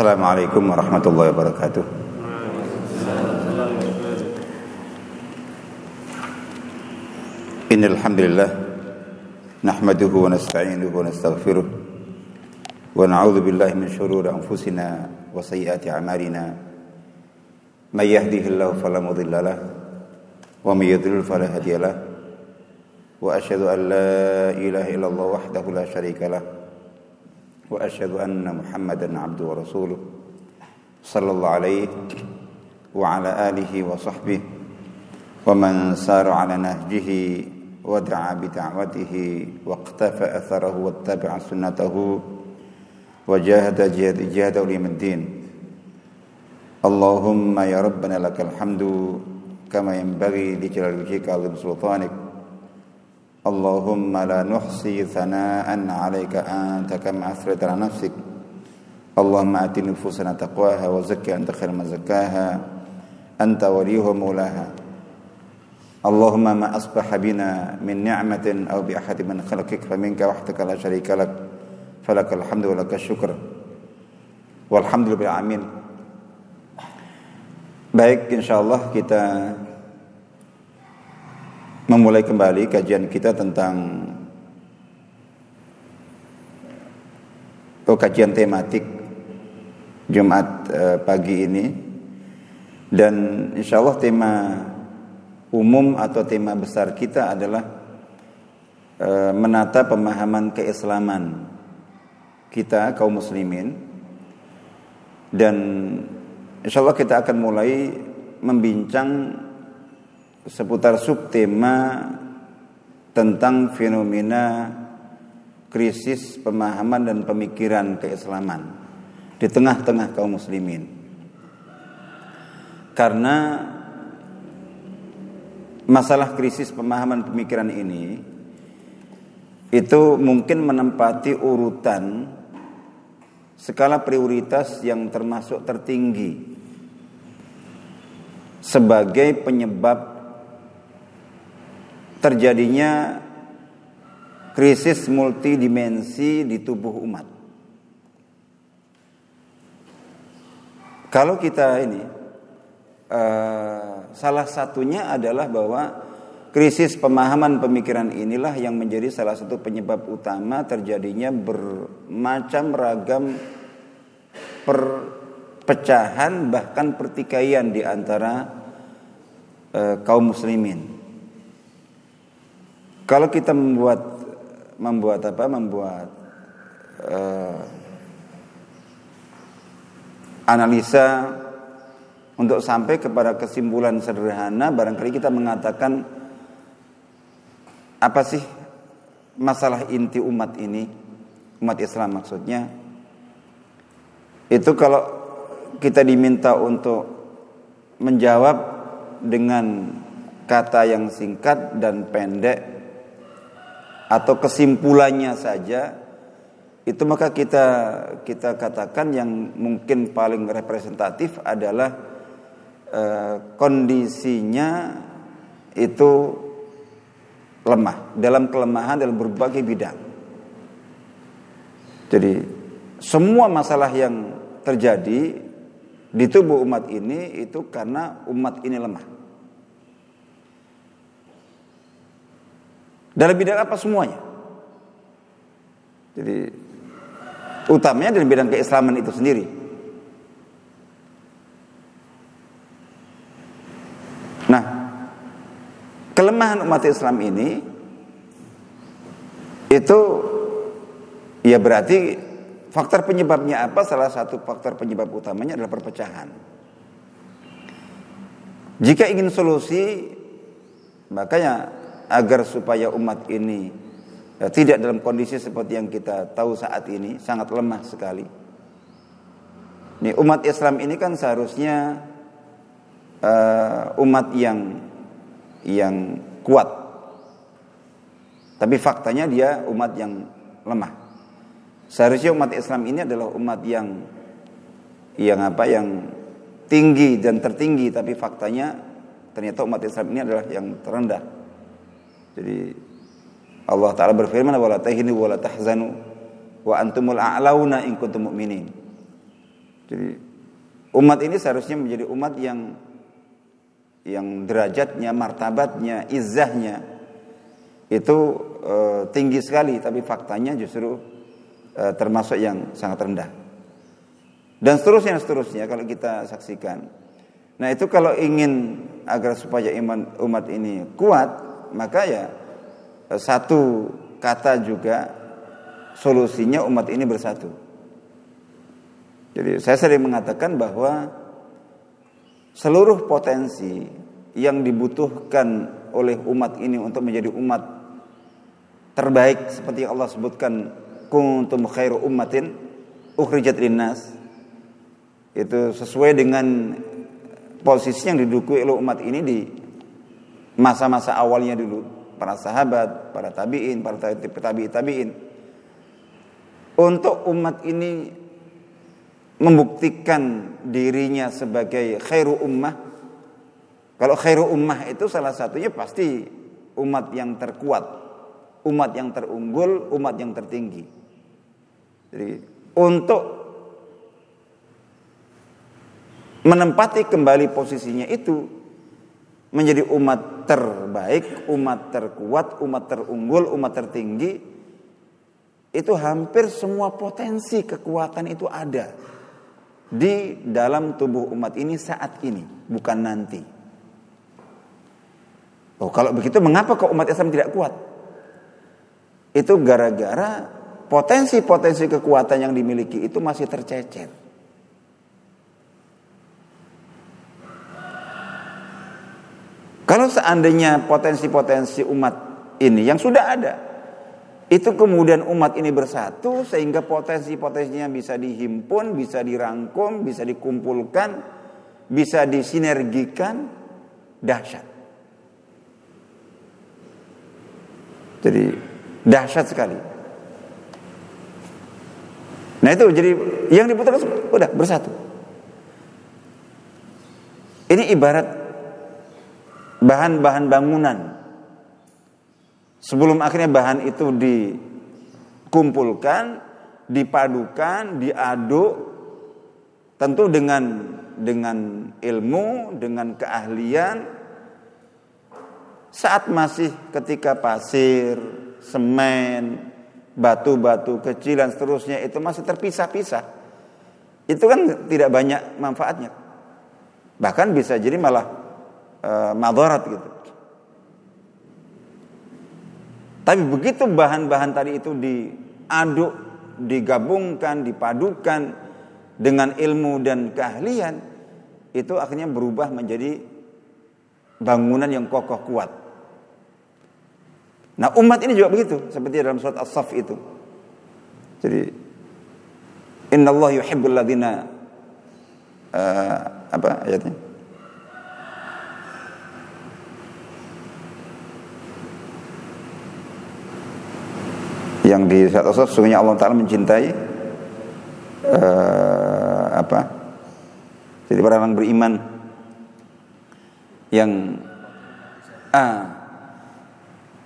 Assalamualaikum warahmatullahi wabarakatuh. Innal hamdalillah nahmaduhu wa nasta'inuhu wa nastaghfiruh wa na'udzu billahi min shururi anfusina wa sayyiati a'malina. May yahdihillahu fala mudilla lahu wa may yudlil fala hadiya lahu. Wa asyhadu an la ilaha illallah wahdahu la syarika lahu وأشهد أن محمدا عبده ورسوله صلى الله عليه وعلى آله وصحبه ومن سار على نهجه ودعا بدعوته واقتفى أثره واتبع سنته وجاهد جهاد جهاد اليوم الدين. اللهم يا ربنا لك الحمد كما ينبغي لجلال وجهك عظيم سلطانك اللهم لا نحصي ثناء عليك أنت كما أثرت على نفسك. اللهم آت نفوسنا تقواها وزكي أنت خير من زكاها. أنت وليها مولاها اللهم ما أصبح بنا من نعمة أو بأحد من خلقك فمنك وحدك لا شريك لك. فلك الحمد ولك الشكر. والحمد لله العالمين. Baik, insya Allah kita memulai kembali kajian kita tentang oh, kajian tematik Jumat eh, pagi ini. Dan insya Allah tema umum atau tema besar kita adalah eh, menata pemahaman keislaman kita kaum muslimin. Dan insya Allah kita akan mulai membincang seputar subtema tentang fenomena krisis pemahaman dan pemikiran keislaman di tengah-tengah kaum muslimin. Karena masalah krisis pemahaman pemikiran ini itu mungkin menempati urutan skala prioritas yang termasuk tertinggi sebagai penyebab terjadinya krisis multidimensi di tubuh umat. Kalau kita ini uh, salah satunya adalah bahwa krisis pemahaman pemikiran inilah yang menjadi salah satu penyebab utama terjadinya bermacam ragam perpecahan bahkan pertikaian di antara uh, kaum muslimin. Kalau kita membuat membuat apa? Membuat uh, analisa untuk sampai kepada kesimpulan sederhana, barangkali kita mengatakan apa sih masalah inti umat ini, umat Islam maksudnya? Itu kalau kita diminta untuk menjawab dengan kata yang singkat dan pendek atau kesimpulannya saja itu maka kita kita katakan yang mungkin paling representatif adalah eh, kondisinya itu lemah dalam kelemahan dalam berbagai bidang. Jadi semua masalah yang terjadi di tubuh umat ini itu karena umat ini lemah. Dalam bidang apa semuanya? Jadi utamanya dalam bidang keislaman itu sendiri. Nah, kelemahan umat Islam ini itu ya berarti faktor penyebabnya apa? Salah satu faktor penyebab utamanya adalah perpecahan. Jika ingin solusi, makanya agar supaya umat ini ya, tidak dalam kondisi seperti yang kita tahu saat ini sangat lemah sekali. Nih umat Islam ini kan seharusnya uh, umat yang yang kuat, tapi faktanya dia umat yang lemah. Seharusnya umat Islam ini adalah umat yang yang apa yang tinggi dan tertinggi, tapi faktanya ternyata umat Islam ini adalah yang terendah. Jadi Allah Ta'ala berfirman wala tahinu wala tahzanu wa antumul a'launa in kuntum mu'minin. Jadi umat ini seharusnya menjadi umat yang yang derajatnya, martabatnya, izahnya itu e, tinggi sekali, tapi faktanya justru e, termasuk yang sangat rendah. Dan seterusnya, seterusnya kalau kita saksikan. Nah itu kalau ingin agar supaya iman umat ini kuat, maka ya e, satu kata juga solusinya umat ini bersatu. Jadi saya sering mengatakan bahwa seluruh potensi yang dibutuhkan oleh umat ini untuk menjadi umat terbaik seperti yang Allah sebutkan kuntum khairu ummatin ukhrijat linnas itu sesuai dengan posisi yang diduduki oleh umat ini di masa-masa awalnya dulu para sahabat, para tabi'in, para tabi'in tabi'in untuk umat ini membuktikan dirinya sebagai khairu ummah. Kalau khairu ummah itu salah satunya pasti umat yang terkuat, umat yang terunggul, umat yang tertinggi. Jadi untuk menempati kembali posisinya itu menjadi umat terbaik, umat terkuat, umat terunggul, umat tertinggi itu hampir semua potensi kekuatan itu ada di dalam tubuh umat ini saat ini, bukan nanti. Oh, kalau begitu mengapa kok umat Islam tidak kuat? Itu gara-gara potensi-potensi kekuatan yang dimiliki itu masih tercecer. Kalau seandainya potensi-potensi umat ini yang sudah ada, itu kemudian umat ini bersatu sehingga potensi-potensinya bisa dihimpun, bisa dirangkum, bisa dikumpulkan, bisa disinergikan, dahsyat. Jadi dahsyat sekali. Nah itu jadi yang dibutuhkan udah bersatu. Ini ibarat bahan-bahan bangunan Sebelum akhirnya bahan itu dikumpulkan, dipadukan, diaduk, tentu dengan dengan ilmu, dengan keahlian. Saat masih ketika pasir, semen, batu-batu kecil dan seterusnya itu masih terpisah-pisah. Itu kan tidak banyak manfaatnya. Bahkan bisa jadi malah e, madarat gitu. Tapi begitu bahan-bahan tadi itu diaduk, digabungkan, dipadukan dengan ilmu dan keahlian, itu akhirnya berubah menjadi bangunan yang kokoh kuat. Nah umat ini juga begitu, seperti dalam surat As-Saff itu. Jadi Inna Allah yuhibbul ladina uh, apa ayatnya? Yang di surat Asaf sungguhnya Allah Taala mencintai uh, apa? Jadi orang-orang beriman yang ah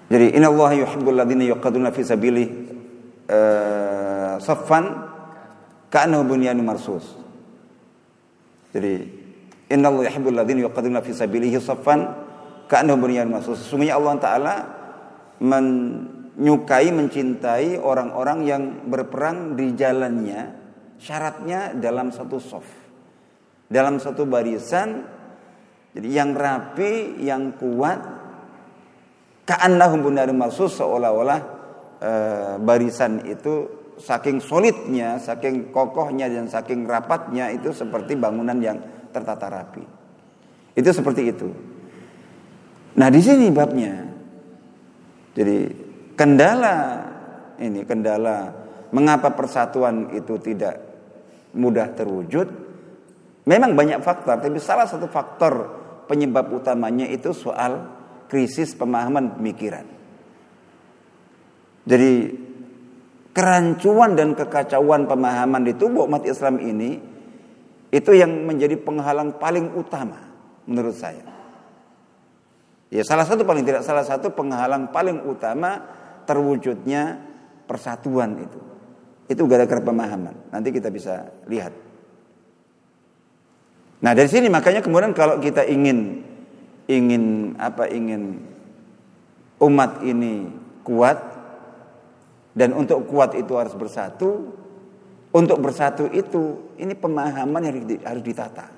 jadi inna Allah yuhibbul ladzina yuqaduna fi sabilihi uh, saffan ka'annahu bunyanun marsus. Jadi inna Allah yuhibbul ladzina yuqaduna fi sabilihi saffan ka'annahu bunyanun marsus. Sesungguhnya Allah taala men nyukai mencintai orang-orang yang berperang di jalannya syaratnya dalam satu soft dalam satu barisan jadi yang rapi yang kuat ka'annahum bundarum marsus seolah-olah e, barisan itu saking solidnya saking kokohnya dan saking rapatnya itu seperti bangunan yang tertata rapi. Itu seperti itu. Nah di sini babnya. Jadi kendala ini kendala mengapa persatuan itu tidak mudah terwujud memang banyak faktor tapi salah satu faktor penyebab utamanya itu soal krisis pemahaman pemikiran jadi kerancuan dan kekacauan pemahaman di tubuh umat Islam ini itu yang menjadi penghalang paling utama menurut saya. Ya salah satu paling tidak salah satu penghalang paling utama terwujudnya persatuan itu. Itu gara-gara pemahaman. Nanti kita bisa lihat. Nah dari sini makanya kemudian kalau kita ingin ingin apa ingin umat ini kuat dan untuk kuat itu harus bersatu. Untuk bersatu itu ini pemahaman yang harus ditata.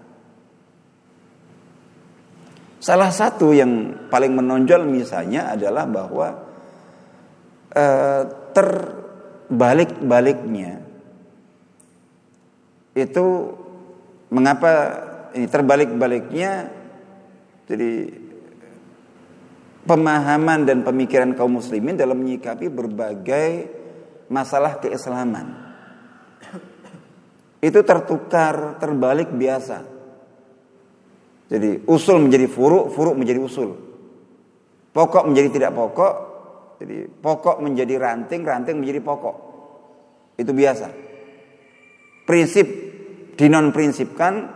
Salah satu yang paling menonjol misalnya adalah bahwa eh, terbalik-baliknya itu mengapa ini terbalik-baliknya? Jadi pemahaman dan pemikiran kaum muslimin dalam menyikapi berbagai masalah keislaman. Itu tertukar terbalik biasa. Jadi usul menjadi furuk furuk menjadi usul. Pokok menjadi tidak pokok jadi pokok menjadi ranting ranting menjadi pokok itu biasa prinsip dinon prinsipkan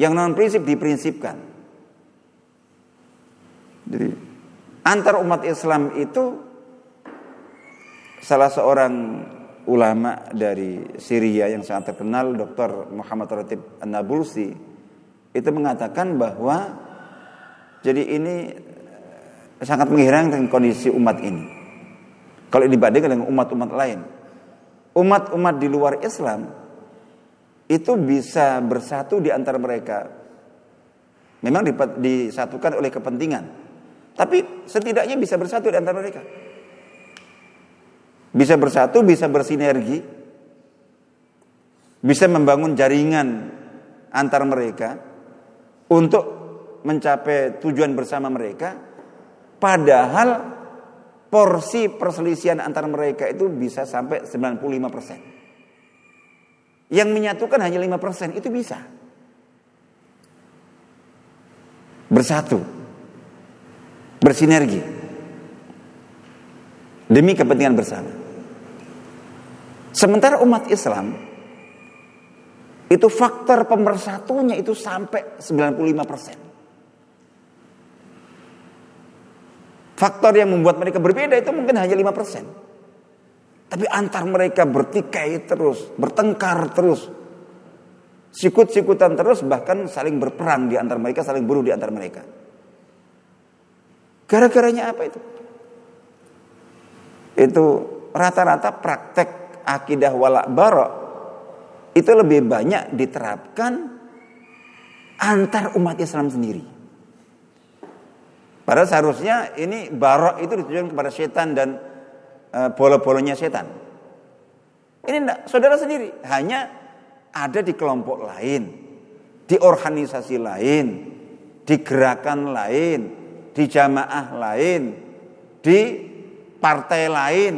yang non prinsip diprinsipkan. Jadi antar umat Islam itu salah seorang ulama dari Syria yang sangat terkenal Dr. Muhammad Ratib An-Nabulsi itu mengatakan bahwa jadi ini sangat mengherankan kondisi umat ini. Kalau dibandingkan dengan umat-umat lain. Umat-umat di luar Islam itu bisa bersatu di antara mereka. Memang disatukan oleh kepentingan. Tapi setidaknya bisa bersatu di antara mereka. Bisa bersatu, bisa bersinergi. Bisa membangun jaringan antar mereka untuk mencapai tujuan bersama mereka. Padahal porsi perselisihan antar mereka itu bisa sampai 95 persen. Yang menyatukan hanya 5% itu bisa. Bersatu. Bersinergi. Demi kepentingan bersama. Sementara umat Islam itu faktor pemersatunya itu sampai 95%. Faktor yang membuat mereka berbeda itu mungkin hanya 5%. Tapi antar mereka bertikai terus, bertengkar terus. Sikut-sikutan terus bahkan saling berperang di antar mereka, saling bunuh di antar mereka. Gara-garanya apa itu? Itu rata-rata praktek akidah walak barok itu lebih banyak diterapkan antar umat Islam sendiri. Padahal seharusnya ini barok itu ditujukan kepada setan dan uh, bola-bolanya setan. Ini enggak, saudara sendiri. Hanya ada di kelompok lain, di organisasi lain, di gerakan lain, di jamaah lain, di partai lain.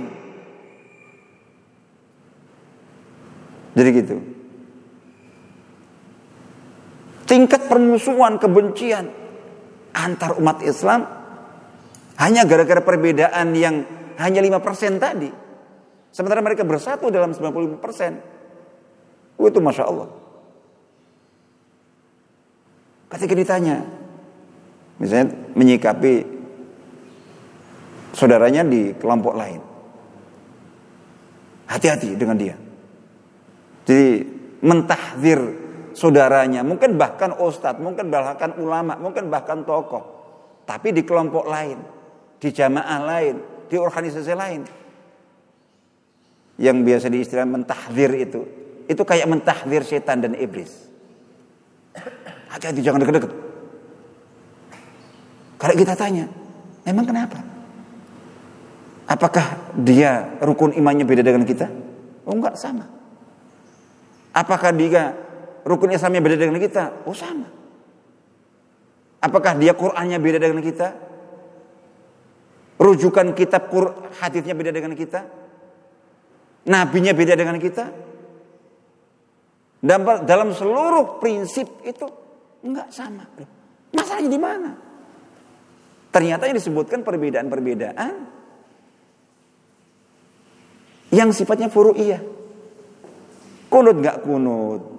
Jadi gitu. Tingkat permusuhan, kebencian antar umat Islam hanya gara-gara perbedaan yang hanya 5% tadi. Sementara mereka bersatu dalam 95%. Oh, itu Masya Allah. Ketika ditanya, misalnya menyikapi saudaranya di kelompok lain. Hati-hati dengan dia. Jadi mentahdir saudaranya, mungkin bahkan ustadz, mungkin bahkan ulama, mungkin bahkan tokoh. Tapi di kelompok lain, di jamaah lain, di organisasi lain. Yang biasa diistilah mentahdir itu. Itu kayak mentahdir setan dan iblis. Hati-hati jangan deket-deket. Kalau kita tanya, memang kenapa? Apakah dia rukun imannya beda dengan kita? Oh enggak, sama. Apakah dia rukun Islamnya beda dengan kita? Oh sama. Apakah dia Qur'annya beda dengan kita? Rujukan kitab hadisnya beda dengan kita. Nabinya beda dengan kita. Dan dalam seluruh prinsip itu enggak sama. Masalahnya di mana? Ternyata yang disebutkan perbedaan-perbedaan yang sifatnya furu'iyah. Kunut enggak kunut.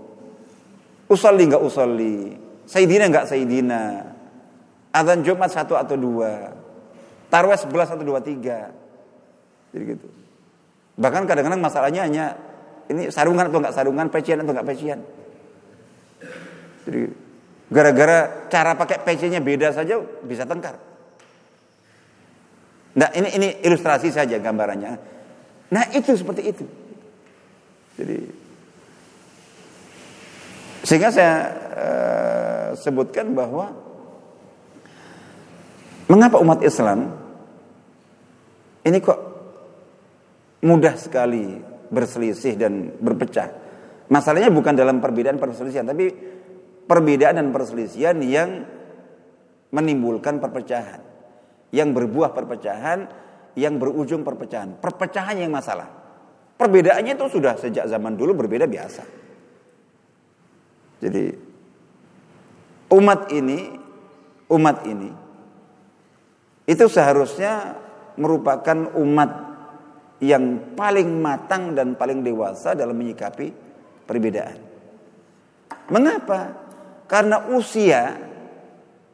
Usalli enggak usalli. Sayyidina enggak sayyidina. Adzan Jumat satu atau dua. Tarweh 11 atau 23. Jadi gitu. Bahkan kadang-kadang masalahnya hanya ini sarungan atau enggak sarungan, pecian atau enggak pecian. Jadi Gara-gara cara pakai PC-nya beda saja bisa tengkar. Nah, ini ini ilustrasi saja gambarannya. Nah, itu seperti itu. Jadi sehingga saya uh, sebutkan bahwa mengapa umat Islam ini kok mudah sekali berselisih dan berpecah. Masalahnya bukan dalam perbedaan perselisihan, tapi perbedaan dan perselisihan yang menimbulkan perpecahan, yang berbuah perpecahan, yang berujung perpecahan. Perpecahan yang masalah. Perbedaannya itu sudah sejak zaman dulu berbeda biasa. Jadi umat ini, umat ini itu seharusnya merupakan umat yang paling matang dan paling dewasa dalam menyikapi perbedaan. Mengapa? Karena usia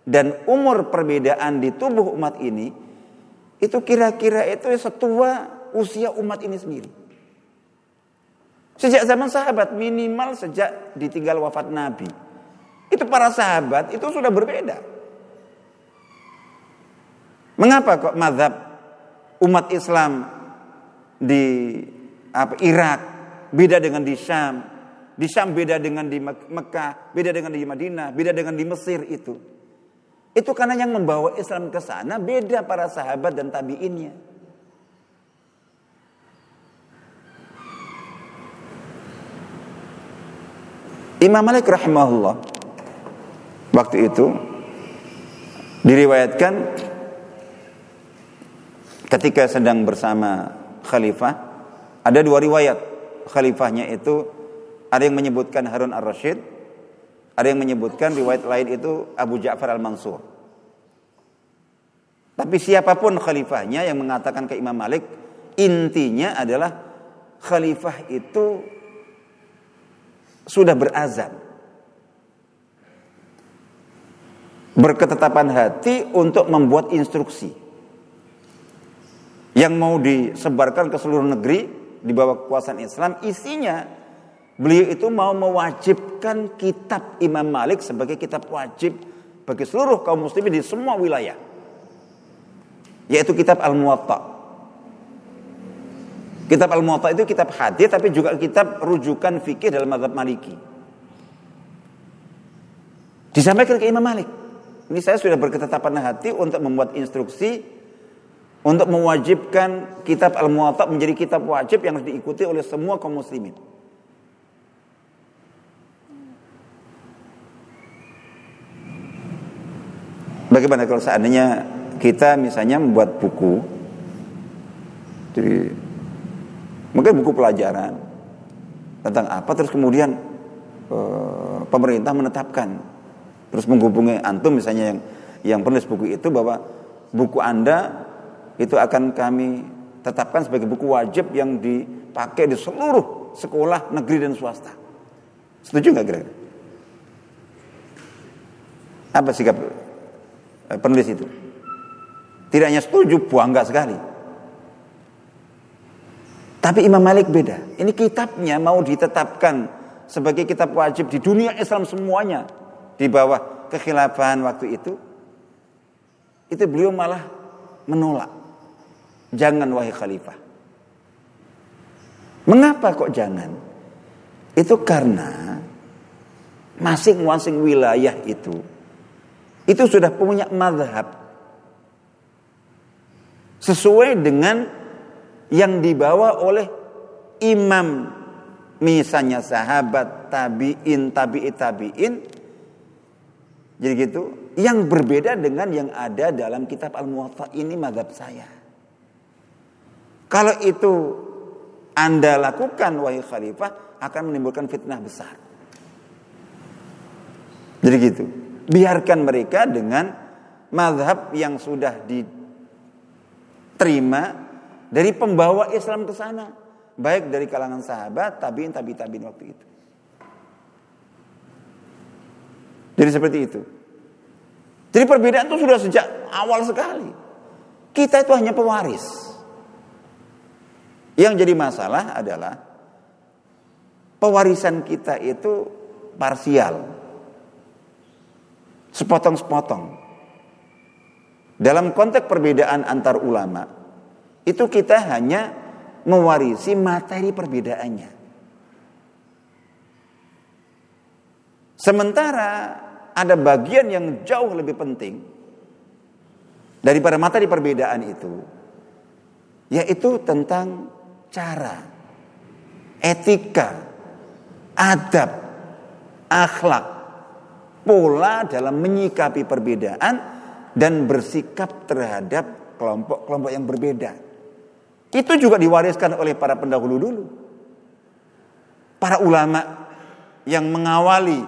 dan umur perbedaan di tubuh umat ini itu kira-kira itu setua usia umat ini sendiri. Sejak zaman sahabat minimal sejak ditinggal wafat Nabi. Itu para sahabat itu sudah berbeda. Mengapa kok mazhab umat Islam di apa, Irak beda dengan di Syam, di Syam beda dengan di Mekah, beda dengan di Madinah, beda dengan di Mesir itu. Itu karena yang membawa Islam ke sana beda para sahabat dan tabiinnya. Imam Malik rahimahullah waktu itu diriwayatkan ketika sedang bersama khalifah ada dua riwayat khalifahnya itu ada yang menyebutkan Harun ar-Rasyid, ada yang menyebutkan riwayat lain itu Abu Ja'far al-Mansur. Tapi siapa pun khalifahnya yang mengatakan ke Imam Malik, intinya adalah khalifah itu sudah berazam. Berketetapan hati untuk membuat instruksi yang mau disebarkan ke seluruh negeri di bawah kekuasaan Islam isinya Beliau itu mau mewajibkan kitab Imam Malik sebagai kitab wajib bagi seluruh kaum muslimin di semua wilayah. Yaitu kitab Al-Muwatta. Kitab Al-Muwatta itu kitab hadis tapi juga kitab rujukan fikih dalam mazhab Maliki. Disampaikan ke Imam Malik. Ini saya sudah berketetapan hati untuk membuat instruksi untuk mewajibkan kitab Al-Muwatta menjadi kitab wajib yang harus diikuti oleh semua kaum muslimin. Bagaimana kalau seandainya kita misalnya membuat buku, jadi mungkin buku pelajaran tentang apa, terus kemudian e, pemerintah menetapkan, terus menghubungi antum misalnya yang yang penulis buku itu bahwa buku anda itu akan kami tetapkan sebagai buku wajib yang dipakai di seluruh sekolah negeri dan swasta. Setuju nggak kira-kira? Apa sikap Eh, penulis itu. Tidak hanya setuju, bangga sekali. Tapi Imam Malik beda. Ini kitabnya mau ditetapkan sebagai kitab wajib di dunia Islam semuanya di bawah kekhilafahan waktu itu. Itu beliau malah menolak. Jangan wahai khalifah. Mengapa kok jangan? Itu karena masing-masing wilayah itu itu sudah punya madhab. Sesuai dengan yang dibawa oleh imam misalnya sahabat tabiin tabi'i tabiin. Jadi gitu. Yang berbeda dengan yang ada dalam kitab al-muwatta ini madhab saya. Kalau itu anda lakukan wahai khalifah akan menimbulkan fitnah besar. Jadi gitu. Biarkan mereka dengan madhab yang sudah diterima dari pembawa Islam ke sana. Baik dari kalangan sahabat, tabiin, tabi tabiin waktu itu. Jadi seperti itu. Jadi perbedaan itu sudah sejak awal sekali. Kita itu hanya pewaris. Yang jadi masalah adalah pewarisan kita itu parsial. sepotong-sepotong. Dalam konteks perbedaan antar ulama, itu kita hanya mewarisi materi perbedaannya. Sementara ada bagian yang jauh lebih penting daripada materi perbedaan itu, yaitu tentang cara, etika, adab, akhlak, pola dalam menyikapi perbedaan dan bersikap terhadap kelompok-kelompok yang berbeda. Itu juga diwariskan oleh para pendahulu dulu. Para ulama yang mengawali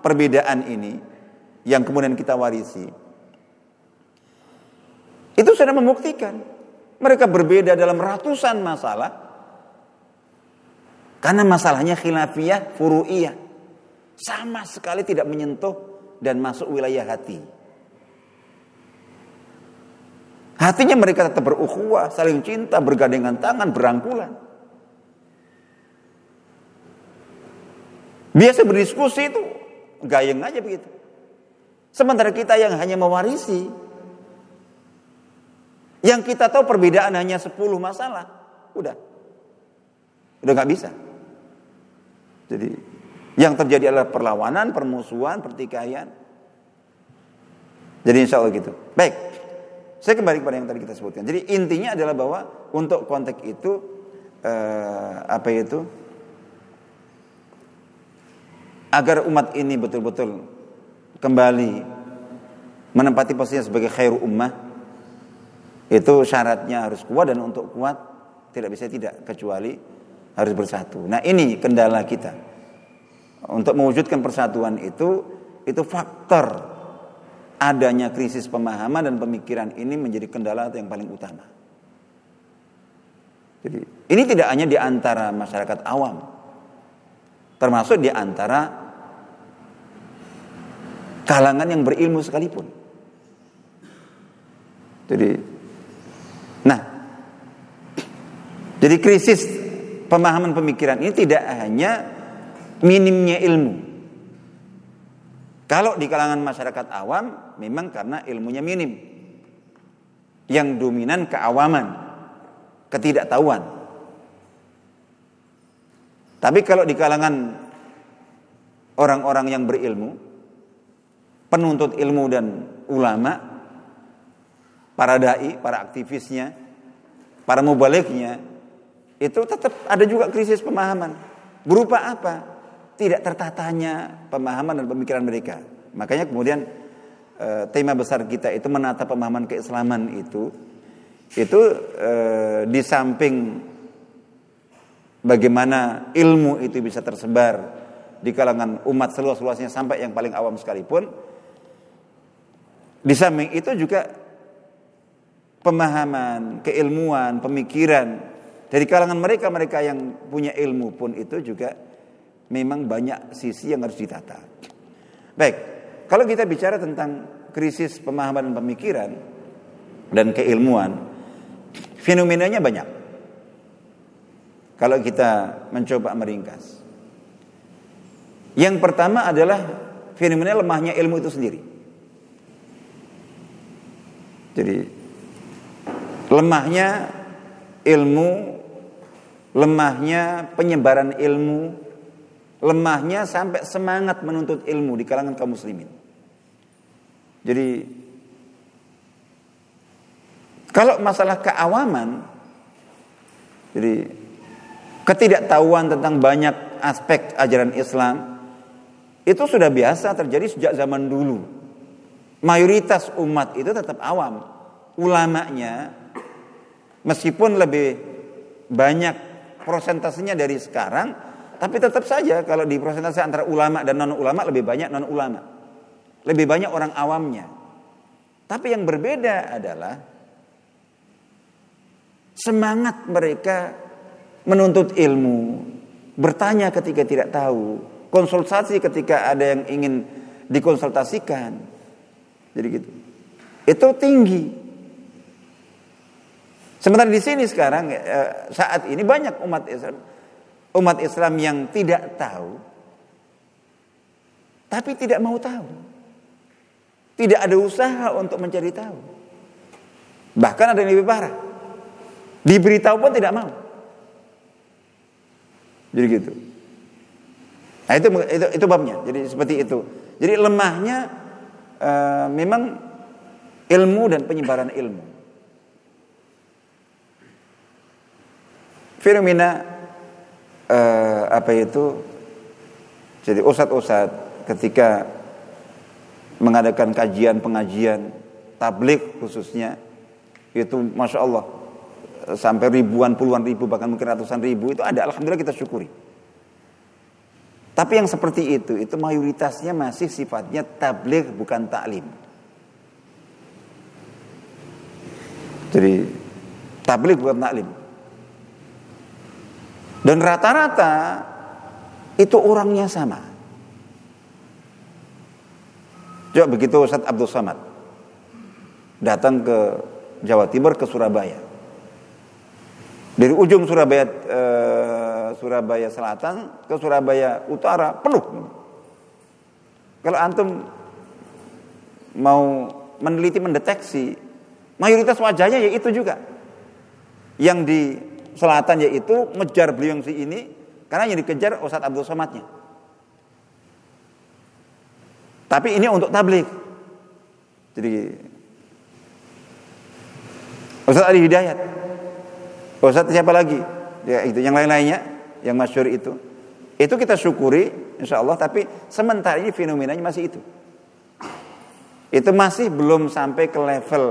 perbedaan ini yang kemudian kita warisi. Itu sudah membuktikan mereka berbeda dalam ratusan masalah karena masalahnya khilafiyah, furu'iyah. Sama sekali tidak menyentuh dan masuk wilayah hati. Hatinya mereka tetap berukhuwah, saling cinta, bergandengan tangan, berangkulan. Biasa berdiskusi itu gayeng aja begitu. Sementara kita yang hanya mewarisi, yang kita tahu perbedaan hanya 10 masalah, udah. Udah nggak bisa. Jadi yang terjadi adalah perlawanan, permusuhan, pertikaian. Jadi insya Allah gitu. Baik. Saya kembali kepada yang tadi kita sebutkan. Jadi intinya adalah bahwa untuk konteks itu eh, apa itu agar umat ini betul-betul kembali menempati posisinya sebagai khairu ummah itu syaratnya harus kuat dan untuk kuat tidak bisa tidak kecuali harus bersatu. Nah ini kendala kita untuk mewujudkan persatuan itu itu faktor adanya krisis pemahaman dan pemikiran ini menjadi kendala yang paling utama. Jadi ini tidak hanya di antara masyarakat awam, termasuk di antara kalangan yang berilmu sekalipun. Jadi, nah, jadi krisis pemahaman pemikiran ini tidak hanya minimnya ilmu, kalau di kalangan masyarakat awam memang karena ilmunya minim. Yang dominan keawaman, ketidaktahuan. Tapi kalau di kalangan orang-orang yang berilmu, penuntut ilmu dan ulama, para dai, para aktivisnya, para mubaliknya, itu tetap ada juga krisis pemahaman. Berupa apa? tidak tertatanya pemahaman dan pemikiran mereka. Makanya kemudian e, tema besar kita itu menata pemahaman keislaman itu itu e, di samping bagaimana ilmu itu bisa tersebar di kalangan umat seluas-luasnya sampai yang paling awam sekalipun di samping itu juga pemahaman, keilmuan, pemikiran dari kalangan mereka-mereka yang punya ilmu pun itu juga memang banyak sisi yang harus ditata. Baik, kalau kita bicara tentang krisis pemahaman pemikiran dan keilmuan, fenomenanya banyak. Kalau kita mencoba meringkas. Yang pertama adalah fenomena lemahnya ilmu itu sendiri. Jadi lemahnya ilmu, lemahnya penyebaran ilmu, lemahnya sampai semangat menuntut ilmu di kalangan kaum muslimin. Jadi kalau masalah keawaman jadi ketidaktahuan tentang banyak aspek ajaran Islam itu sudah biasa terjadi sejak zaman dulu. Mayoritas umat itu tetap awam. Ulamanya meskipun lebih banyak prosentasenya dari sekarang tapi tetap saja kalau di prosentase antara ulama dan non ulama lebih banyak non ulama. Lebih banyak orang awamnya. Tapi yang berbeda adalah semangat mereka menuntut ilmu, bertanya ketika tidak tahu, konsultasi ketika ada yang ingin dikonsultasikan. Jadi gitu. Itu tinggi. Sementara di sini sekarang eh, saat ini banyak umat Islam umat Islam yang tidak tahu tapi tidak mau tahu. Tidak ada usaha untuk mencari tahu. Bahkan ada yang lebih parah. Diberitahu pun tidak mau. Jadi gitu. Nah itu itu, itu babnya. Jadi seperti itu. Jadi lemahnya uh, memang ilmu dan penyebaran ilmu. Fenomena uh, apa itu? Jadi ustadz-ustadz ketika mengadakan kajian pengajian tablik khususnya itu masya Allah sampai ribuan puluhan ribu bahkan mungkin ratusan ribu itu ada alhamdulillah kita syukuri tapi yang seperti itu, itu mayoritasnya masih sifatnya tabligh bukan taklim. Jadi tabligh bukan taklim. Dan rata-rata itu orangnya sama. Coba begitu Ustaz Abdul Samad datang ke Jawa Timur ke Surabaya. Dari ujung Surabaya eh, Surabaya Selatan ke Surabaya Utara penuh. Kalau antum mau meneliti mendeteksi mayoritas wajahnya ya itu juga. Yang di selatan yaitu ngejar beliau yang si ini karena yang dikejar Ustadz Abdul Somadnya. Tapi ini untuk tablik. Jadi Ustadz Ali Hidayat. Ustadz siapa lagi? Ya itu yang lain-lainnya yang masyur itu. Itu kita syukuri insya Allah tapi sementara ini fenomenanya masih itu. Itu masih belum sampai ke level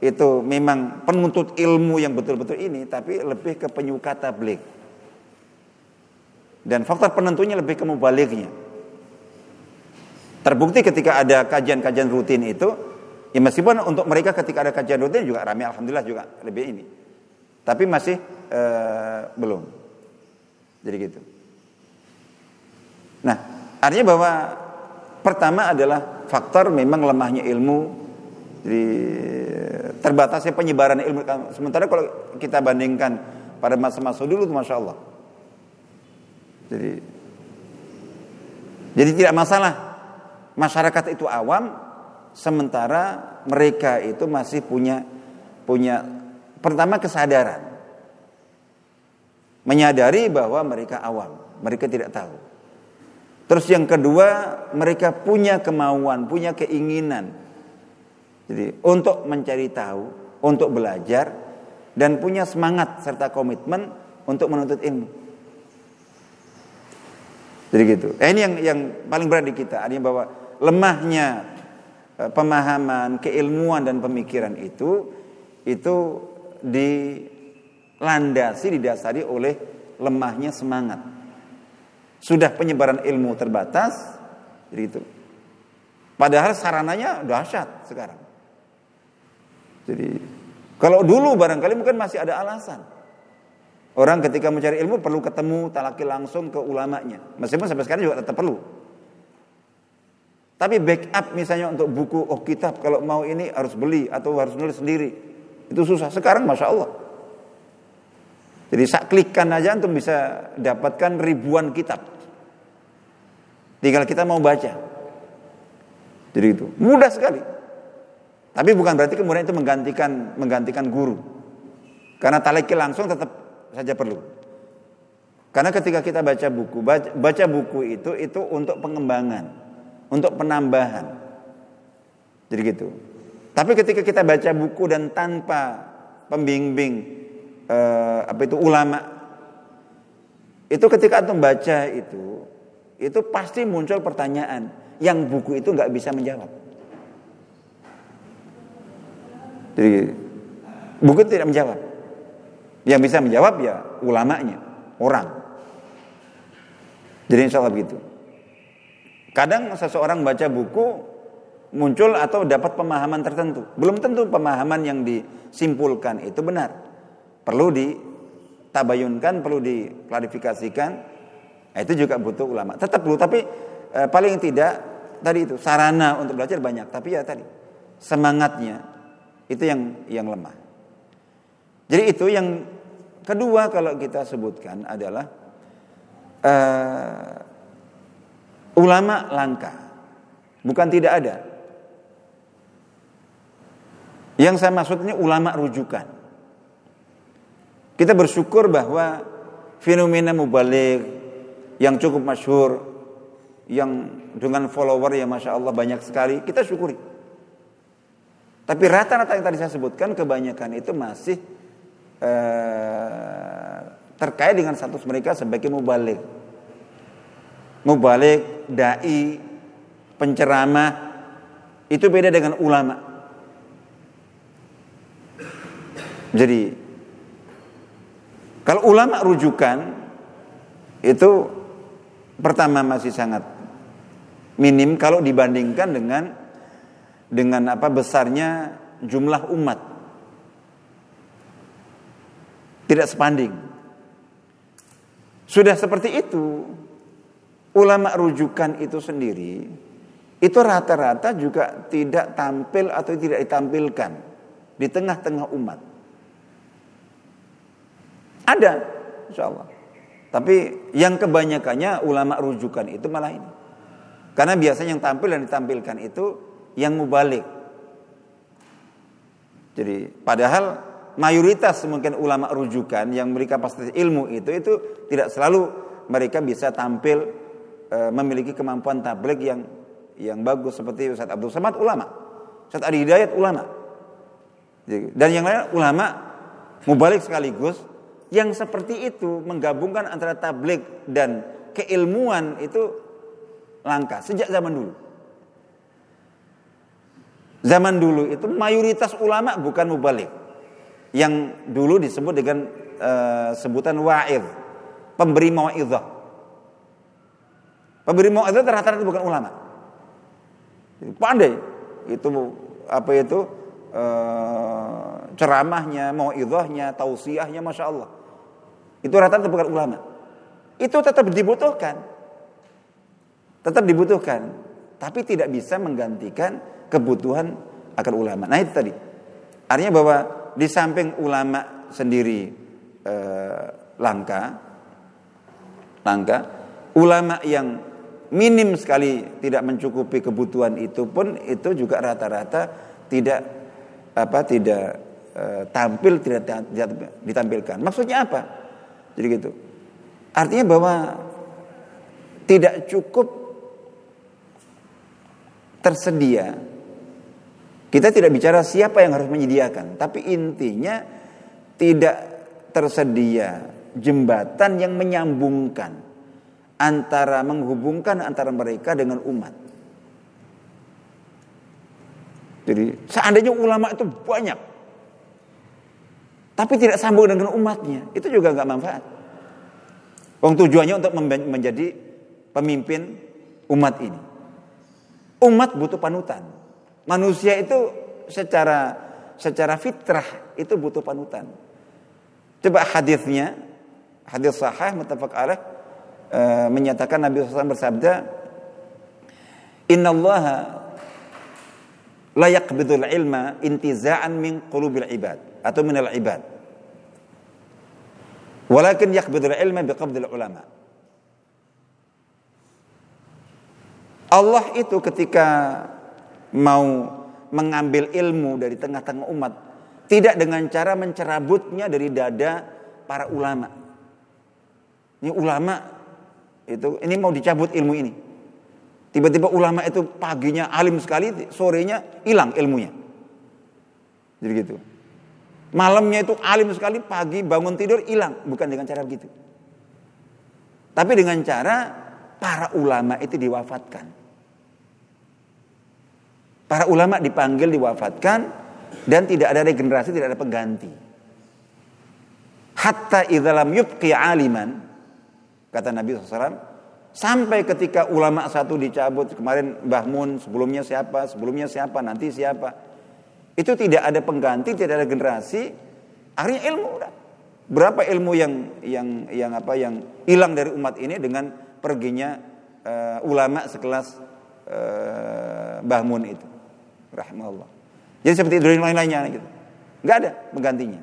itu memang penuntut ilmu yang betul-betul ini tapi lebih ke penyuka tablik. Dan faktor penentunya lebih ke mubaliknya. Terbukti ketika ada kajian-kajian rutin itu, ya meskipun untuk mereka ketika ada kajian rutin juga ramai, alhamdulillah juga lebih ini. Tapi masih uh, belum. Jadi gitu. Nah, artinya bahwa pertama adalah faktor memang lemahnya ilmu, jadi terbatasnya penyebaran ilmu. Sementara kalau kita bandingkan pada masa-masa dulu masya Allah. Jadi, jadi tidak masalah masyarakat itu awam, sementara mereka itu masih punya punya pertama kesadaran menyadari bahwa mereka awam, mereka tidak tahu. Terus yang kedua, mereka punya kemauan, punya keinginan. Jadi untuk mencari tahu, untuk belajar dan punya semangat serta komitmen untuk menuntut ilmu. Jadi gitu. Eh, ini yang yang paling berat di kita, artinya bahwa lemahnya eh, pemahaman, keilmuan dan pemikiran itu itu di landasi didasari oleh lemahnya semangat. Sudah penyebaran ilmu terbatas, jadi itu. Padahal sarananya dahsyat sekarang. Jadi kalau dulu barangkali mungkin masih ada alasan. Orang ketika mencari ilmu perlu ketemu talaki langsung ke ulamanya. Meskipun sampai sekarang juga tetap perlu. Tapi backup misalnya untuk buku, oh kitab kalau mau ini harus beli atau harus nulis sendiri. Itu susah. Sekarang Masya Allah. Jadi sak klikkan aja untuk bisa dapatkan ribuan kitab. Tinggal kita mau baca. Jadi itu mudah sekali. Tapi bukan berarti kemudian itu menggantikan menggantikan guru. Karena talaki langsung tetap saja perlu. Karena ketika kita baca buku, baca, buku itu itu untuk pengembangan, untuk penambahan. Jadi gitu. Tapi ketika kita baca buku dan tanpa pembimbing, eh, apa itu ulama itu ketika antum baca itu itu pasti muncul pertanyaan yang buku itu nggak bisa menjawab. Jadi buku tidak menjawab. Yang bisa menjawab ya ulamanya, orang. Jadi insya Allah begitu. Kadang seseorang baca buku muncul atau dapat pemahaman tertentu. Belum tentu pemahaman yang disimpulkan itu benar perlu ditabayunkan, perlu diklarifikasikan. Nah, itu juga butuh ulama. Tetap perlu, tapi eh, paling tidak tadi itu sarana untuk belajar banyak, tapi ya tadi semangatnya itu yang yang lemah. Jadi itu yang kedua kalau kita sebutkan adalah uh, ulama langka, bukan tidak ada. Yang saya maksud ini ulama rujukan. Kita bersyukur bahwa fenomena mubalik yang cukup masyhur, yang dengan follower yang masya Allah banyak sekali, kita syukuri. Tapi rata-rata yang tadi saya sebutkan kebanyakan itu masih eh, terkait dengan status mereka sebagai mubalik. Mubalik, dai, penceramah itu beda dengan ulama. Jadi kalau ulama rujukan itu pertama masih sangat minim kalau dibandingkan dengan dengan apa besarnya jumlah umat. Tidak sebanding. Sudah seperti itu, ulama rujukan itu sendiri itu rata-rata juga tidak tampil atau tidak ditampilkan di tengah-tengah umat. Ada, insya Allah. Tapi yang kebanyakannya ulama rujukan itu malah ini. Karena biasanya yang tampil dan ditampilkan itu yang mubalik. Jadi padahal mayoritas mungkin ulama rujukan yang mereka pasti ilmu itu itu tidak selalu mereka bisa tampil e, memiliki kemampuan tablik yang yang bagus seperti Ustaz Abdul Samad ulama, Ustaz Adi Hidayat ulama. Dan yang lain ulama mubalik sekaligus yang seperti itu menggabungkan antara tablik dan keilmuan itu langka sejak zaman dulu. Zaman dulu itu mayoritas ulama bukan mubalik. Yang dulu disebut dengan uh, sebutan wa'id, pemberi mau'izah. Pemberi mau'izah rata-rata bukan ulama. Pandai itu apa itu uh, ceramahnya, mau'izahnya, tausiahnya Masya Allah. Itu rata-rata bukan ulama. Itu tetap dibutuhkan. Tetap dibutuhkan. Tapi tidak bisa menggantikan kebutuhan akan ulama. Nah itu tadi. Artinya bahwa di samping ulama sendiri eh, langka, langka, ulama yang minim sekali tidak mencukupi kebutuhan itu pun itu juga rata-rata tidak apa tidak eh, tampil tidak, tidak ditampilkan. Maksudnya apa? Jadi gitu. Artinya bahwa tidak cukup tersedia. Kita tidak bicara siapa yang harus menyediakan, tapi intinya tidak tersedia jembatan yang menyambungkan antara menghubungkan antara mereka dengan umat. Jadi seandainya ulama itu banyak, tapi tidak sambung dengan umatnya, itu juga nggak manfaat. Wong tujuannya untuk menjadi pemimpin umat ini. Umat butuh panutan. Manusia itu secara secara fitrah itu butuh panutan. Coba hadisnya, hadis sahih muttafaq alaih e, menyatakan Nabi SAW bersabda, Inna Allah la yaqbidul ilma intiza'an min qulubil ibad atau minal ibad. Walakin yaqbidul ilma biqabdil ulama. Allah itu ketika mau mengambil ilmu dari tengah-tengah umat tidak dengan cara mencerabutnya dari dada para ulama. Ini ulama itu ini mau dicabut ilmu ini. Tiba-tiba ulama itu paginya alim sekali, sorenya hilang ilmunya. Jadi gitu. Malamnya itu alim sekali, pagi bangun tidur hilang. Bukan dengan cara begitu. Tapi dengan cara para ulama itu diwafatkan. Para ulama dipanggil diwafatkan dan tidak ada regenerasi, tidak ada pengganti. Hatta idzalam yubqi aliman kata Nabi SAW sampai ketika ulama satu dicabut kemarin Mbah Mun sebelumnya siapa sebelumnya siapa nanti siapa itu tidak ada pengganti, tidak ada generasi, akhirnya ilmu udah. Berapa ilmu yang yang yang apa yang hilang dari umat ini dengan perginya uh, ulama sekelas uh, Mbah Mun itu. Rahmatullah. Jadi seperti itu lain-lainnya gitu. Enggak ada penggantinya.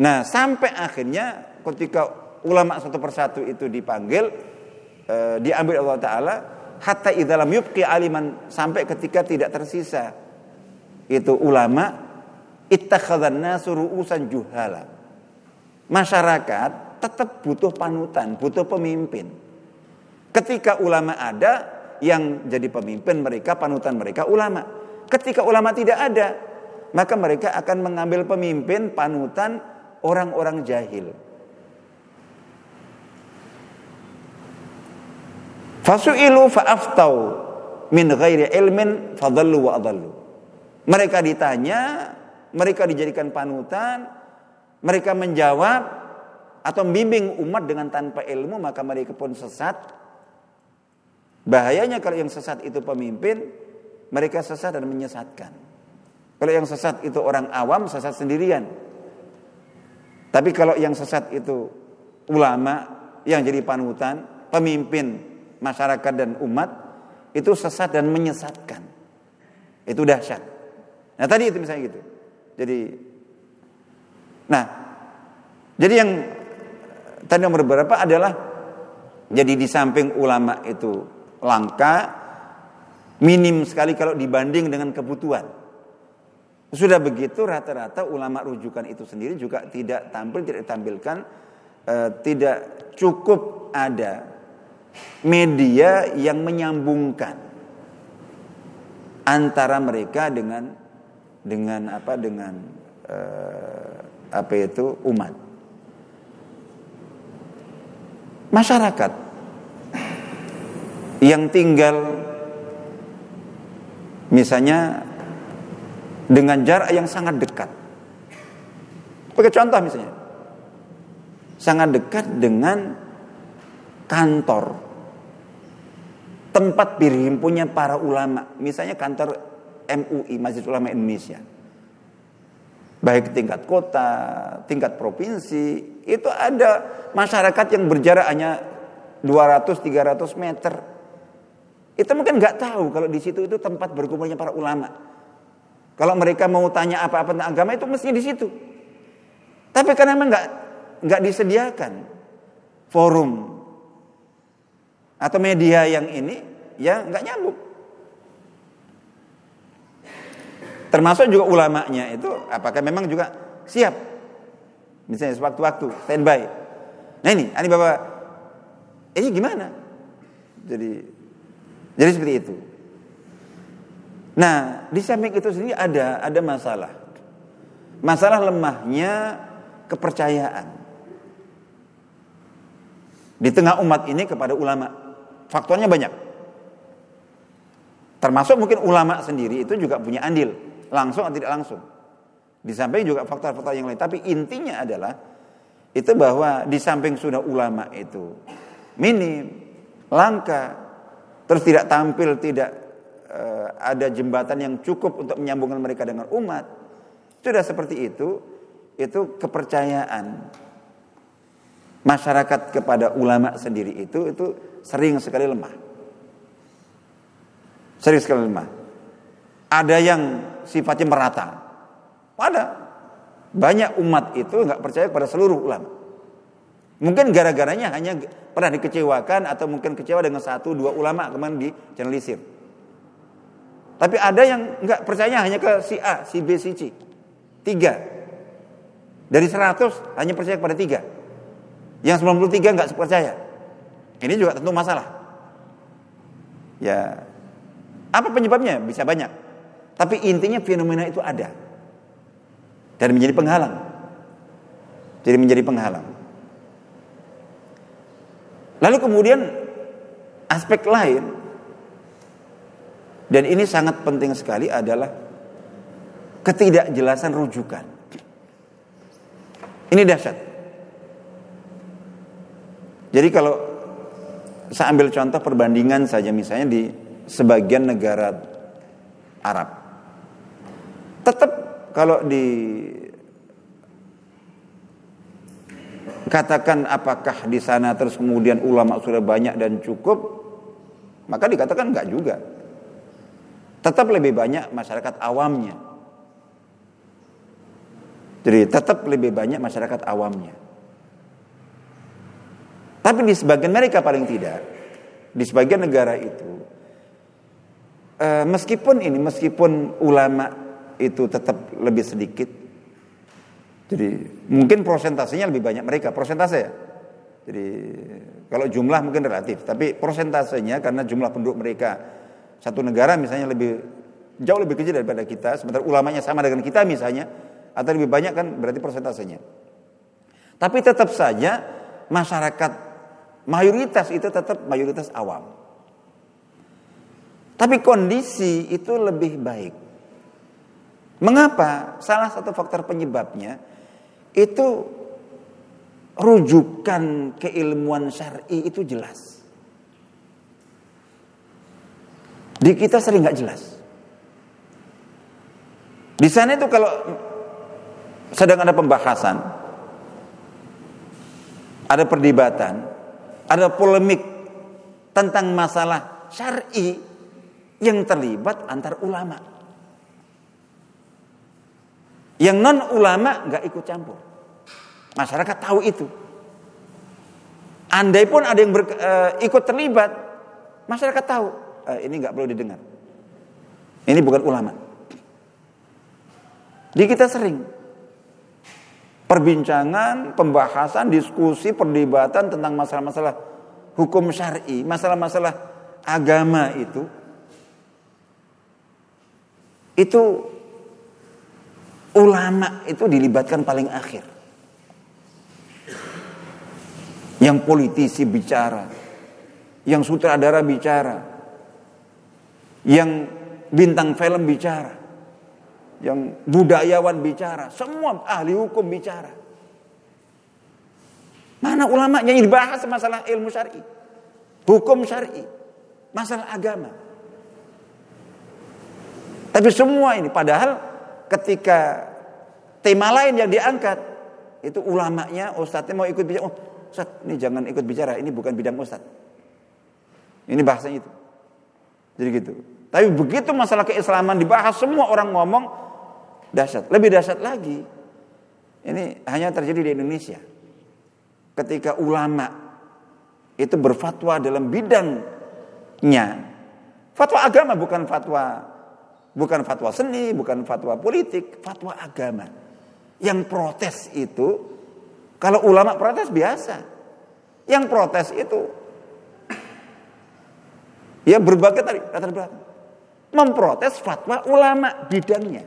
Nah, sampai akhirnya ketika ulama satu persatu itu dipanggil uh, diambil Allah taala hatta idzalam yubqi aliman sampai ketika tidak tersisa itu ulama ittakhadhan nasu ru'usan juhala. Masyarakat tetap butuh panutan, butuh pemimpin. Ketika ulama ada, yang jadi pemimpin mereka, panutan mereka ulama. Ketika ulama tidak ada, maka mereka akan mengambil pemimpin, panutan orang-orang jahil. Fasu'ilu fa'aftau min ghairi ilmin fadallu wa adallu. Mereka ditanya, mereka dijadikan panutan, mereka menjawab atau membimbing umat dengan tanpa ilmu maka mereka pun sesat. Bahayanya kalau yang sesat itu pemimpin, mereka sesat dan menyesatkan. Kalau yang sesat itu orang awam, sesat sendirian. Tapi kalau yang sesat itu ulama yang jadi panutan, pemimpin masyarakat dan umat itu sesat dan menyesatkan. Itu dahsyat. Nah tadi itu misalnya gitu. Jadi, nah, jadi yang tadi nomor berapa adalah jadi di samping ulama itu langka, minim sekali kalau dibanding dengan kebutuhan. Sudah begitu rata-rata ulama rujukan itu sendiri juga tidak tampil, tidak ditampilkan, eh, tidak cukup ada media yang menyambungkan antara mereka dengan dengan apa dengan uh, apa itu umat masyarakat yang tinggal misalnya dengan jarak yang sangat dekat. Pakai contoh misalnya. Sangat dekat dengan kantor tempat berhimpunnya para ulama, misalnya kantor MUI Masjid Ulama Indonesia. Baik tingkat kota, tingkat provinsi, itu ada masyarakat yang berjarak hanya 200-300 meter. Itu mungkin nggak tahu kalau di situ itu tempat berkumpulnya para ulama. Kalau mereka mau tanya apa-apa tentang agama itu mestinya di situ. Tapi karena memang nggak nggak disediakan forum atau media yang ini ya nggak nyambung. Termasuk juga ulamanya itu apakah memang juga siap? Misalnya sewaktu-waktu standby. Nah ini, ini bapak, ini gimana? Jadi, jadi seperti itu. Nah, di samping itu sendiri ada ada masalah. Masalah lemahnya kepercayaan di tengah umat ini kepada ulama. Faktornya banyak. Termasuk mungkin ulama sendiri itu juga punya andil, langsung atau tidak langsung. Di samping juga faktor-faktor yang lain. Tapi intinya adalah itu bahwa di samping sudah ulama itu minim, langka, terus tidak tampil, tidak uh, ada jembatan yang cukup untuk menyambungkan mereka dengan umat. Sudah seperti itu, itu kepercayaan masyarakat kepada ulama sendiri itu itu sering sekali lemah. Sering sekali lemah. Ada yang sifatnya merata. Ada. Banyak umat itu nggak percaya kepada seluruh ulama. Mungkin gara-garanya hanya pernah dikecewakan atau mungkin kecewa dengan satu dua ulama kemudian dijenelisir. Tapi ada yang nggak percaya hanya ke si A, si B, si C. Tiga. Dari seratus hanya percaya kepada tiga. Yang 93 nggak percaya. Ini juga tentu masalah. Ya, apa penyebabnya? Bisa banyak. Tapi intinya fenomena itu ada. Dan menjadi penghalang. Jadi menjadi penghalang. Lalu kemudian aspek lain dan ini sangat penting sekali adalah ketidakjelasan rujukan. Ini dahsyat. Jadi kalau saya ambil contoh perbandingan saja misalnya di sebagian negara Arab. Tetap kalau di katakan apakah di sana terus kemudian ulama sudah banyak dan cukup, maka dikatakan enggak juga. Tetap lebih banyak masyarakat awamnya. Jadi tetap lebih banyak masyarakat awamnya. Tapi di sebagian mereka paling tidak, di sebagian negara itu, e, meskipun ini, meskipun ulama itu tetap lebih sedikit. Jadi mungkin prosentasenya lebih banyak mereka, prosentase ya. Jadi kalau jumlah mungkin relatif, tapi prosentasenya karena jumlah penduduk mereka satu negara misalnya lebih jauh lebih kecil daripada kita, sementara ulamanya sama dengan kita misalnya, atau lebih banyak kan berarti persentasenya. Tapi tetap saja masyarakat mayoritas itu tetap mayoritas awam. Tapi kondisi itu lebih baik. Mengapa? Salah satu faktor penyebabnya itu rujukan keilmuan syar'i itu jelas. Di kita sering nggak jelas. Di sana itu kalau sedang ada pembahasan, ada perdebatan, ada polemik tentang masalah syar'i yang terlibat antar ulama. Yang non ulama nggak ikut campur. Masyarakat tahu itu. Andai pun ada yang ber, uh, ikut terlibat, masyarakat tahu uh, ini nggak perlu didengar. Ini bukan ulama. Di kita sering perbincangan, pembahasan, diskusi, perdebatan tentang masalah-masalah hukum syar'i, masalah-masalah agama itu itu ulama itu dilibatkan paling akhir. Yang politisi bicara, yang sutradara bicara, yang bintang film bicara, yang budayawan bicara, semua ahli hukum bicara. Mana ulama yang dibahas masalah ilmu syar'i, hukum syar'i, masalah agama. Tapi semua ini padahal ketika tema lain yang diangkat itu ulamanya, ustadznya mau ikut bicara, oh Ustaz, ini jangan ikut bicara, ini bukan bidang Ustaz. Ini bahasanya itu. Jadi gitu. Tapi begitu masalah keislaman dibahas, semua orang ngomong dahsyat. Lebih dahsyat lagi, ini hanya terjadi di Indonesia. Ketika ulama itu berfatwa dalam bidangnya, fatwa agama bukan fatwa bukan fatwa seni, bukan fatwa politik, fatwa agama. Yang protes itu kalau ulama protes biasa. Yang protes itu ya berbagai tadi latar belakang. Memprotes fatwa ulama bidangnya.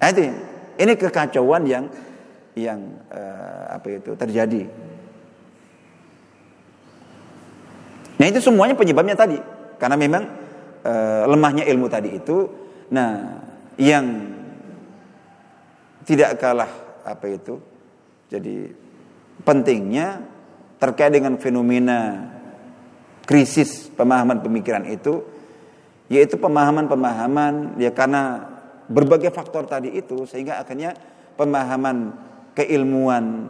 Nah, itu ini kekacauan yang yang uh, apa itu terjadi. Nah itu semuanya penyebabnya tadi karena memang uh, lemahnya ilmu tadi itu. Nah yang tidak kalah apa itu. Jadi pentingnya terkait dengan fenomena krisis pemahaman pemikiran itu yaitu pemahaman-pemahaman ya karena berbagai faktor tadi itu sehingga akhirnya pemahaman keilmuan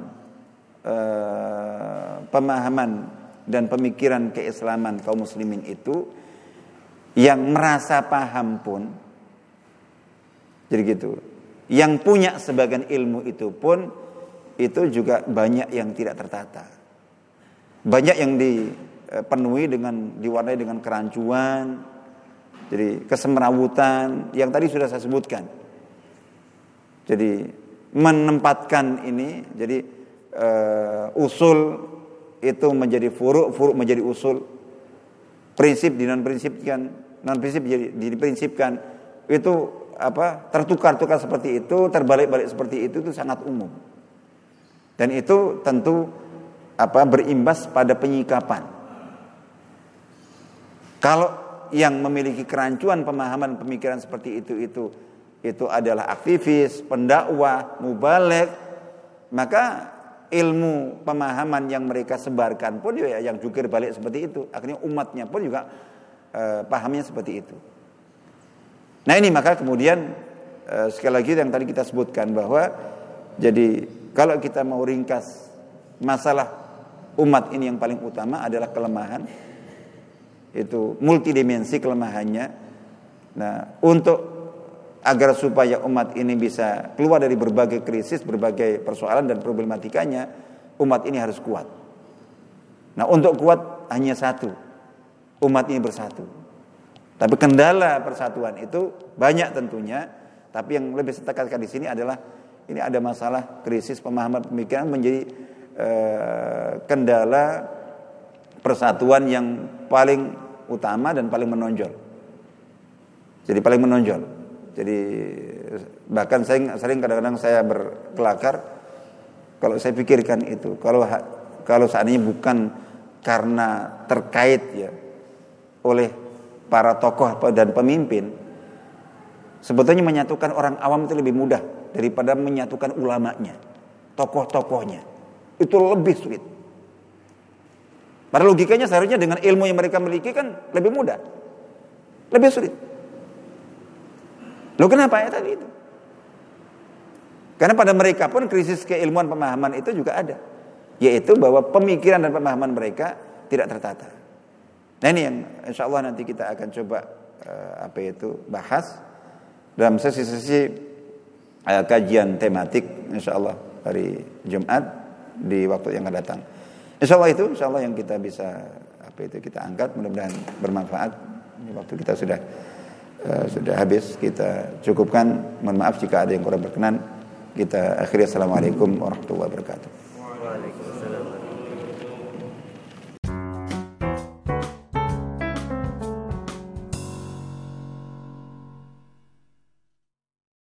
eh, pemahaman dan pemikiran keislaman kaum muslimin itu yang merasa paham pun jadi gitu yang punya sebagian ilmu itu pun itu juga banyak yang tidak tertata. Banyak yang dipenuhi dengan diwarnai dengan kerancuan, jadi kesemrawutan yang tadi sudah saya sebutkan. Jadi menempatkan ini jadi uh, usul itu menjadi furuk, furuk menjadi usul, prinsip di non prinsipkan, non prinsip jadi diprinsipkan itu apa tertukar-tukar seperti itu, terbalik-balik seperti itu itu sangat umum. Dan itu tentu apa berimbas pada penyikapan. Kalau yang memiliki kerancuan pemahaman pemikiran seperti itu itu itu adalah aktivis, pendakwah, mubalek, maka ilmu pemahaman yang mereka sebarkan pun ya yang jukir balik seperti itu. Akhirnya umatnya pun juga eh, pahamnya seperti itu. Nah ini maka kemudian eh, sekali lagi yang tadi kita sebutkan bahwa jadi kalau kita mau ringkas masalah umat ini yang paling utama adalah kelemahan itu multidimensi kelemahannya. Nah untuk agar supaya umat ini bisa keluar dari berbagai krisis, berbagai persoalan dan problematikanya, umat ini harus kuat. Nah untuk kuat hanya satu, umat ini bersatu. Tapi kendala persatuan itu banyak tentunya, tapi yang lebih saya di sini adalah ini ada masalah krisis pemahaman pemikiran menjadi eh, kendala persatuan yang paling utama dan paling menonjol. Jadi paling menonjol. Jadi bahkan saya sering kadang-kadang saya berkelakar kalau saya pikirkan itu kalau kalau seandainya bukan karena terkait ya oleh para tokoh dan pemimpin sebetulnya menyatukan orang awam itu lebih mudah daripada menyatukan ulamanya, tokoh-tokohnya. Itu lebih sulit. Pada logikanya seharusnya dengan ilmu yang mereka miliki kan lebih mudah. Lebih sulit. Lo kenapa ya tadi itu? Karena pada mereka pun krisis keilmuan pemahaman itu juga ada. Yaitu bahwa pemikiran dan pemahaman mereka tidak tertata. Nah ini yang insya Allah nanti kita akan coba uh, apa itu bahas dalam sesi-sesi uh, kajian tematik insya Allah hari Jumat di waktu yang akan datang. Insya Allah itu insya Allah yang kita bisa apa itu kita angkat mudah-mudahan bermanfaat. Ini waktu kita sudah uh, sudah habis kita cukupkan. Mohon maaf jika ada yang kurang berkenan. Kita akhiri assalamualaikum warahmatullahi wabarakatuh.